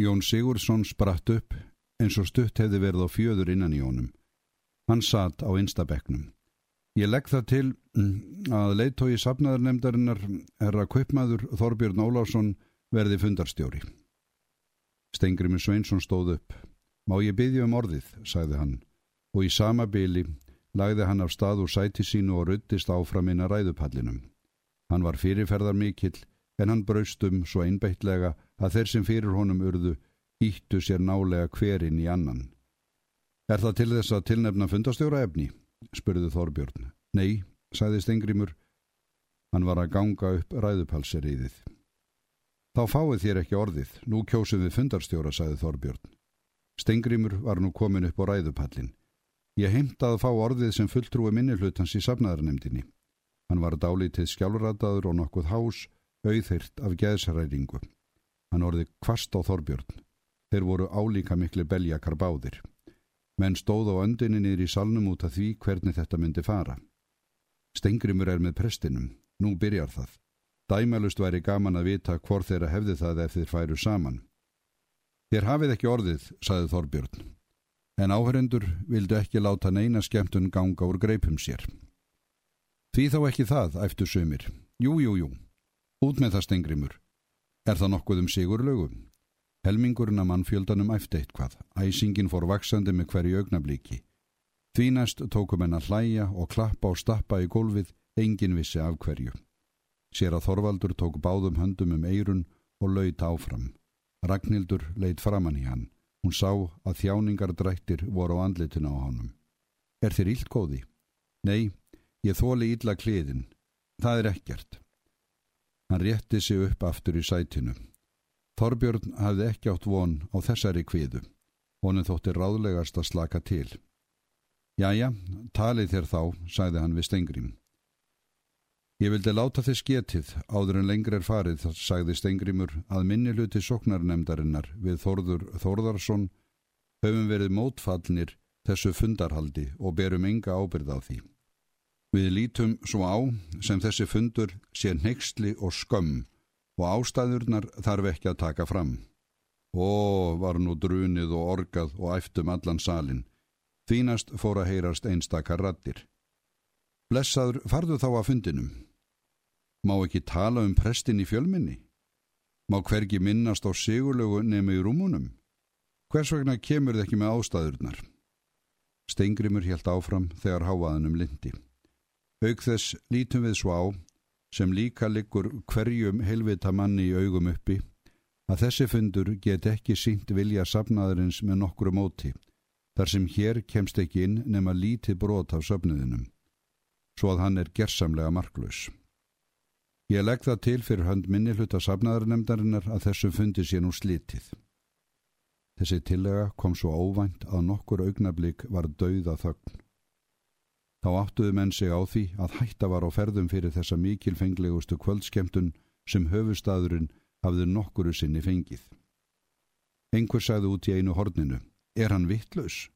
Jón Sigurdsson spratt upp eins og stutt hefði verið á fjöður innan í honum. Hann satt á einstabeknum. Ég legg það til mm, að leittói safnaðarnemdarinnar herra Kvipmaður Þorbjörn Ólásson verði fundarstjóri. Stengrimur Sveinsson stóð upp. Má ég byggja um orðið, sagði hann, og í sama byli lagði hann af stað úr sæti sínu og ruttist áfram inn að ræðupallinum. Hann var fyrirferðar mikill, en hann braustum svo einbeitlega að þeir sem fyrir honum urðu íttu sér nálega hverinn í annan. Er það til þess að tilnefna fundastjóra efni? spurði Þorbjörn. Nei, sagði Stengrimur. Hann var að ganga upp ræðupalseriðið. Þá fáið þér ekki orðið, nú kjósum við fundarstjóra, sagði Þorbjörn. Stengrimur var nú komin upp á ræðupallin. Ég heimtaði að fá orðið sem fulltrúi minnihlutans í safnaðarnemdini. Hann var dálítið skjálfrataður og nokkuð hás, auðhirt af geðsræringu. Hann orði kvast á Þorbjörn. Þeir voru álíka miklu beljakar báðir. Menn stóð á öndinni niður í salnum út af því hvernig þetta myndi fara. Stengrimur er með prestinum. Nú byrjar það. Dæmalust væri gaman að vita hvort þeirra hefði það ef þeir færu saman. Þér hafið ekki orðið, saði Þorbjörn. En áhörendur vildu ekki láta neina skemmtun ganga úr greipum sér. Því þá ekki það, æftu sömur. Jú, jú, jú. Út með það stengrimur. Er það nokkuð um sigur lögum? Helmingurinn að mannfjöldanum æfti eitthvað. Æsingin fór vaksandi með hverju augnablíki. Því næst tókum henn að hlæja og klappa og stappa í gólfið, engin vissi af hverju. Sér að Þorvaldur tók báðum höndum um eirun og laut áfram. Ragnhildur leitt framann í hann. Hún sá að þjáningardrættir voru á andlituna á honum. Er þér ílt góði? Nei, ég þóli ílla kliðin. Það er ekkert. Hann rétti sig upp aftur í sætinu. Þorbjörn hafði ekki átt von á þessari kviðu. Honum þótti ráðlegast að slaka til. Jæja, talið þér þá, sagði hann við Stengrim. Ég vildi láta þess getið áður en lengri er farið sagði Stengrimur að minni hluti soknarnemdarinnar við Þorður Þorðarsson höfum verið mótfallnir þessu fundarhaldi og berum enga ábyrð á því. Við lítum svo á sem þessi fundur sé nextli og skömm og ástæðurnar þarf ekki að taka fram. Ó, var nú drunið og orgað og æftum allan salin. Þínast fór að heyrast einstakar rattir. Blessaður farðu þá að fundinum. Má ekki tala um prestin í fjölminni? Má hvergi minnast á sigurlegu nefn í rúmunum? Hvers vegna kemur þið ekki með ástæðurnar? Steingrimur helt áfram þegar háaðanum lindi. Auk þess lítum við svo á, sem líka liggur hverjum helvita manni í augum uppi, að þessi fundur get ekki sínt vilja safnaðurins með nokkru móti, þar sem hér kemst ekki inn nema lítið brot af söfniðinum, svo að hann er gersamlega marklaus. Ég legg það til fyrir hönd minni hluta safnaðarnemdarinnar að þessu fundi sé nú slítið. Þessi tillega kom svo óvænt að nokkur augnablík var dauða þögn. Þá áttuðu menn sig á því að hætta var á ferðum fyrir þessa mikilfenglegustu kvöldskemtun sem höfustadurinn hafði nokkuru sinni fengið. Engur sagði út í einu horninu, er hann vittlaus?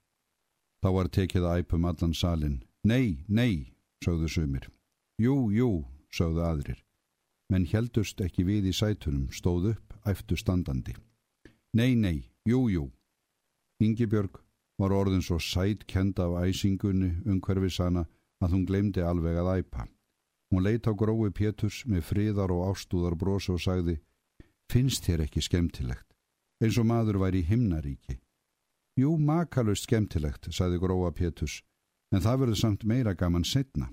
Þá var tekið að æpum allan salin. Nei, nei, sögðu sumir. Jú, jú, sögðu aðrir menn heldust ekki við í sætunum, stóð upp, æftu standandi. Nei, nei, jú, jú. Yngibjörg var orðin svo sætt kenda af æsingunni umhverfis hana að hún glemdi alveg að æpa. Hún leitt á grói Péturs með fríðar og ástúðar brosi og sagði Finnst þér ekki skemmtilegt? Eins og maður væri í himnaríki. Jú, makalust skemmtilegt, sagði gróa Péturs, en það verður samt meira gaman setna.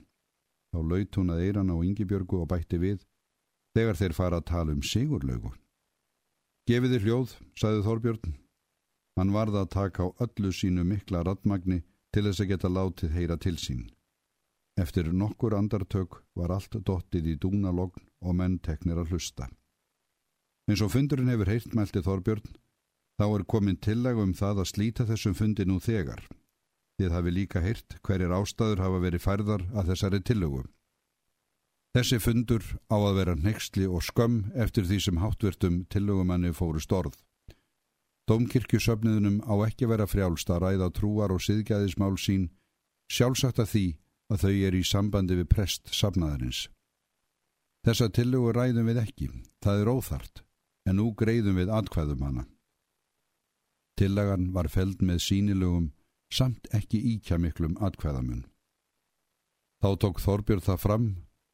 Þá laut hún að eiran á Yngibjörgu og bætti við þegar þeir fara að tala um sigurlaugu. Gefið þér hljóð, sagði Þorbjörn. Hann varða að taka á öllu sínu mikla ratmagni til þess að geta látið heyra til sín. Eftir nokkur andartök var allt dottið í dúnalogn og menn teknir að hlusta. Eins og fundurinn hefur heyrt mælti Þorbjörn, þá er komin tillag um það að slíta þessum fundi nú þegar. Þið hafi líka heyrt hverjir ástæður hafa verið færðar að þessari tillögum. Þessi fundur á að vera nextli og skömm eftir því sem háttvertum tillögumanni fóru storð. Dómkirkjusöfniðunum á ekki vera frjálst að ræða trúar og siðgæðismál sín, sjálfsagt að því að þau er í sambandi við prest safnaðarins. Þessa tillögu ræðum við ekki, það er óþart, en nú greiðum við atkvæðum hana. Tillagan var feld með sínilögum samt ekki íkja miklum atkvæðamun. Þá tók Þorbjörn það fram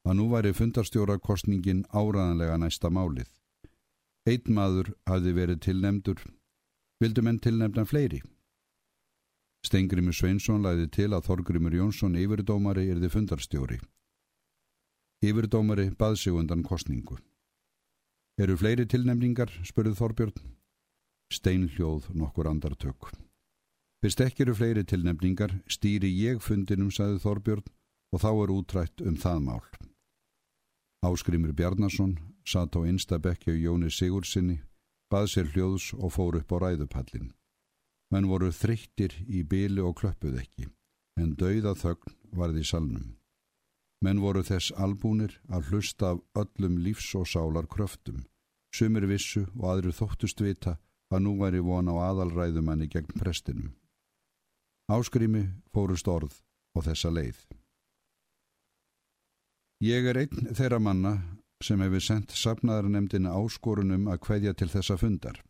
að nú væri fundarstjórakostningin áraðanlega næsta málið. Eitt maður hafði verið tilnemdur, vildu menn tilnemdan fleiri. Stengrimur Sveinsson læði til að Þorgrimur Jónsson yfirdómari erði fundarstjóri. Yfirdómari bað sig undan kostningu. Eru fleiri tilnemningar, spurði Þorbjörn. Steinhljóð nokkur andartök. Fyrst ekki eru fleiri tilnemningar, stýri ég fundinum, sagði Þorbjörn, og þá er útrætt um það mál. Áskrimur Bjarnason satt á einstabekki og Jóni Sigursinni, bað sér hljóðs og fór upp á ræðupallin. Menn voru þreyttir í byli og klöppuð ekki, en dauða þögn varði salnum. Menn voru þess albúnir að hlusta af öllum lífs og sálar kröftum, sumir vissu og aðri þóttust vita að nú væri von á aðalræðumanni gegn prestinum. Áskrými fórust orð og þessa leið. Ég er einn þeirra manna sem hefur sendt sapnaðarnemdina áskorunum að hveðja til þessa fundar.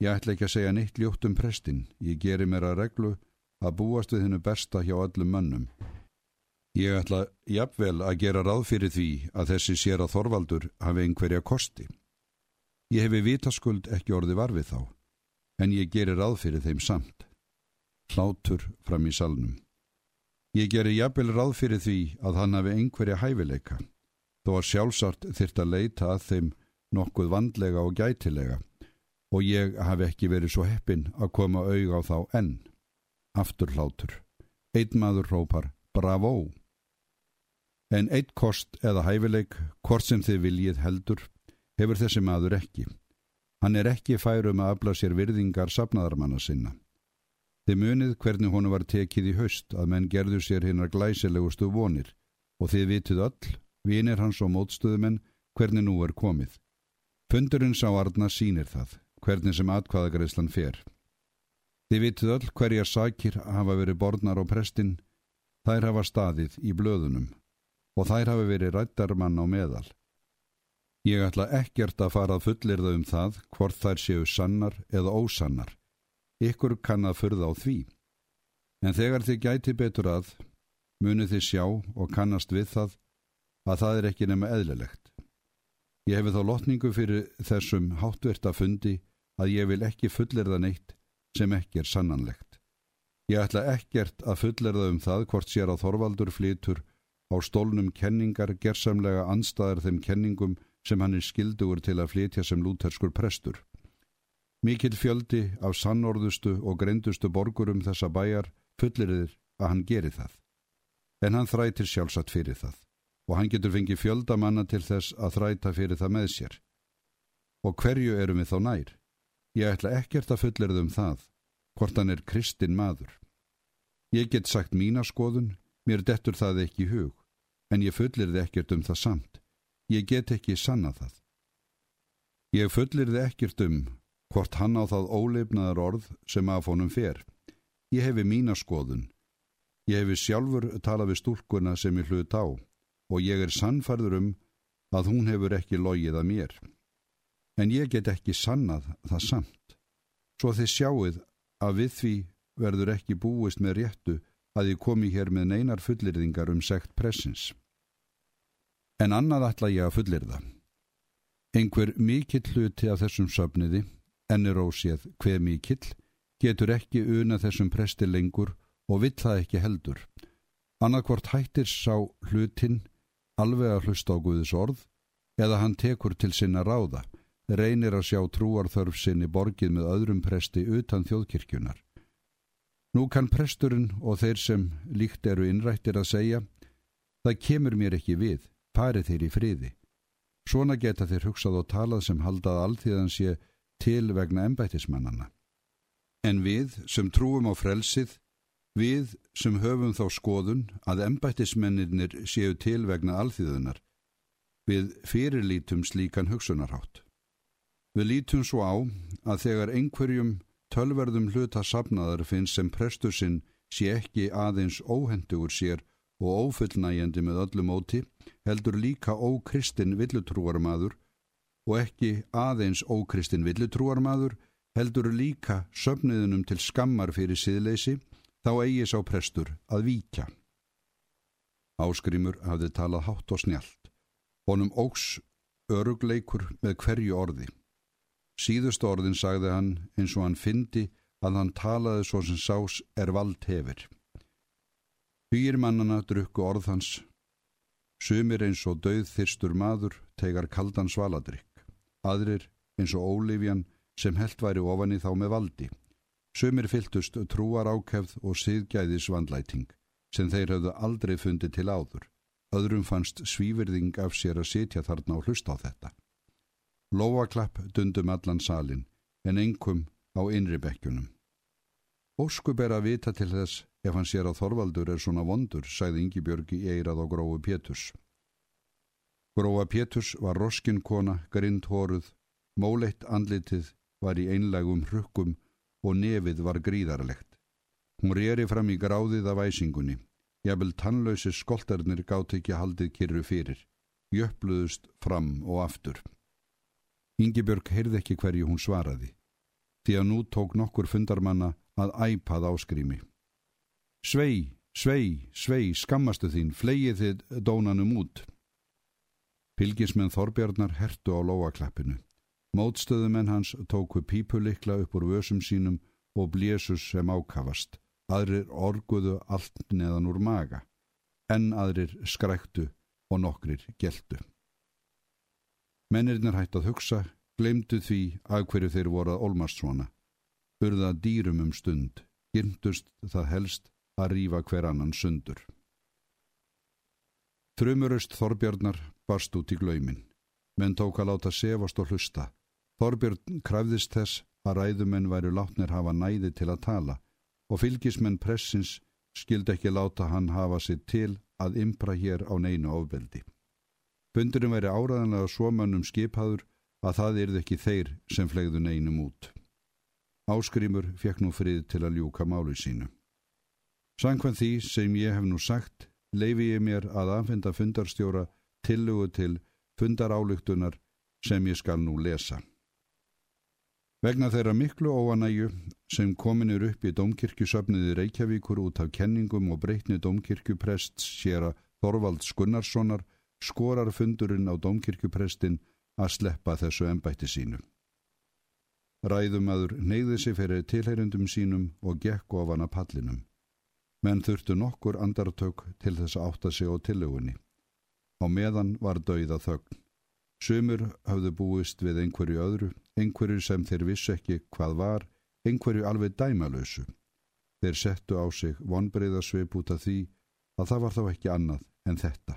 Ég ætla ekki að segja neitt ljótt um prestin. Ég geri mér að reglu að búast við hennu besta hjá öllum mönnum. Ég ætla jafnvel að gera ráð fyrir því að þessi sér að Þorvaldur hafi einhverja kosti. Ég hefi vitaskuld ekki orði varfið þá, en ég geri ráð fyrir þeim samt. Hlátur fram í salnum. Ég geri jafnvel ráð fyrir því að hann hafi einhverja hæfileika, þó að sjálfsart þyrta leita að þeim nokkuð vandlega og gætilega og ég hafi ekki verið svo heppin að koma auð á þá enn. Aftur hlátur. Eitt maður rópar Bravo! En eitt kost eða hæfileik, hvort sem þið viljið heldur, hefur þessi maður ekki. Hann er ekki færum að afla sér virðingar sapnaðarmanna sinna. Þið munið hvernig honu var tekið í haust að menn gerðu sér hinnar glæsilegustu vonir og þið vitið öll, vinir hans og mótstöðumenn, hvernig nú er komið. Fundurinn sá Arna sínir það hvernig sem atkvaðagreðslan fer. Þið vitið öll hverjar sakir hafa verið borðnar á prestin, þær hafa staðið í blöðunum og þær hafa verið rættarmann á meðal. Ég ætla ekkert að fara að fullir þau um það hvort þær séu sannar eða ósannar. Ykkur kann að fyrða á því. En þegar þið gæti betur að, munið þið sjá og kannast við það að það er ekki nema eðlilegt. Ég hefi þá lotningu fyrir þessum háttverta fundi að ég vil ekki fullerða neitt sem ekki er sannanlegt. Ég ætla ekkert að fullerða um það hvort sér að Þorvaldur flytur á stólnum kenningar gersamlega anstaðar þeim kenningum sem hann er skildugur til að flytja sem lúterskur prestur. Mikil fjöldi af sannorðustu og greindustu borgurum þessa bæjar fulleriðir að hann geri það. En hann þrætir sjálfsagt fyrir það og hann getur fengið fjöldamanna til þess að þræta fyrir það með sér. Og hverju erum við þá nær? Ég ætla ekkert að fullirða um það, hvort hann er kristin maður. Ég get sagt mína skoðun, mér dettur það ekki í hug, en ég fullirði ekkert um það samt. Ég get ekki sanna það. Ég fullirði ekkert um hvort hann á það óleifnaðar orð sem af honum fer. Ég hefi mína skoðun. Ég hefi sjálfur talað við stúlkuna sem ég hlut á og ég er sannfarður um að hún hefur ekki logið að mér en ég get ekki sannað það samt. Svo þið sjáuð að við því verður ekki búist með réttu að ég komi hér með neinar fullirðingar um sekt pressins. En annað ætla ég að fullirða. Einhver mikill hluti af þessum söfniði, ennir óséð hver mikill, getur ekki una þessum presti lengur og vill það ekki heldur. Annarkvort hættir sá hlutin alveg að hlusta á Guðis orð eða hann tekur til sinna ráða reynir að sjá trúarþörf sinni borgið með öðrum presti utan þjóðkirkjunar. Nú kann presturinn og þeir sem líkt eru innrættir að segja, það kemur mér ekki við, parið þeir í friði. Svona geta þeir hugsað og talað sem haldað alltíðan sé til vegna embætismannana. En við sem trúum á frelsið, við sem höfum þá skoðun að embætismennir séu til vegna alltíðunar, við fyrirlítum slíkan hugsunarhátt. Við lítum svo á að þegar einhverjum tölverðum hluta sapnaðar finnst sem prestur sinn sé ekki aðeins óhendugur sér og ófullnægjandi með öllu móti, heldur líka ókristinn villutrúarmadur og ekki aðeins ókristinn villutrúarmadur, heldur líka söfniðunum til skammar fyrir siðleysi, þá eigi sá prestur að víkja. Áskrimur hafði talað hátt og snjált. Honum ógs örugleikur með hverju orði. Síðust orðin sagði hann eins og hann fyndi að hann talaði svo sem sás er vald hefur. Hýr mannana drukku orð hans. Sumir eins og döð þyrstur maður tegar kaldan svaladrykk. Aðrir eins og Ólífjan sem held væri ofan í þá með valdi. Sumir fyltust trúar ákefð og siðgæðis vandlæting sem þeir hafðu aldrei fundið til áður. Öðrum fannst svíverðing af sér að sitja þarna og hlusta á þetta. Lóaklapp dundum allan salin en engum á innri bekkjunum. Óskup er að vita til þess ef hann sér að Þorvaldur er svona vondur, sagði Ingi Björgi eirað á grófu Pétus. Grófa Pétus var roskinkona, grind hóruð, móleitt andlitið var í einlegum hrukkum og nefið var gríðarlegt. Hún reyri fram í gráðið af æsingunni. Jafnvel tannlausi skoltarnir gátt ekki haldið kyrru fyrir. Jöfluðust fram og aftur. Yngibjörg heyrði ekki hverju hún svaraði. Því að nú tók nokkur fundarmanna að æpað áskrými. Svei, svei, svei, skammastu þín, flegið þið dónanum út. Pilgismenn Þorbjarnar hertu á lóaklappinu. Mótstöðumenn hans tóku pípulikla upp úr vösum sínum og blésus sem ákavast aðrir orguðu allt neðan úr maga, en aðrir skræktu og nokkrir geltu. Mennirnir hætt að hugsa, glemdu því að hverju þeir voru að olmast svona, urða dýrum um stund, gyrndust það helst að rýfa hver annan sundur. Þrumurust Þorbjörnar barst út í glaumin, menn tók að láta sefast og hlusta. Þorbjörn kræfðist þess að ræðumenn væru látnir hafa næði til að tala, og fylgismenn pressins skildi ekki láta hann hafa sér til að impra hér á neinu ofbeldi. Bundurinn væri áraðanlega svomönnum skipaður að það yrði ekki þeir sem flegðu neinum út. Áskrimur fekk nú frið til að ljúka málu sínu. Sankvæm því sem ég hef nú sagt, leifi ég mér að anfenda fundarstjóra tillugu til fundarálugtunar sem ég skal nú lesa. Vegna þeirra miklu óanæju sem komin er upp í domkirkjusöfniði Reykjavíkur út af kenningum og breytni domkirkjuprests sér að Þorvalds Gunnarssonar skorar fundurinn á domkirkjuprestin að sleppa þessu ennbætti sínu. Ræðumadur neyði sig fyrir tilheyrundum sínum og gekk ofan að pallinum, menn þurftu nokkur andartök til þess að átta sig á tillögunni. Á meðan var dauða þögn. Sumur hafðu búist við einhverju öðru einhverju sem þeir vissu ekki hvað var, einhverju alveg dæmalösu. Þeir settu á sig vonbreiðasveip út af því að það var þá ekki annað en þetta.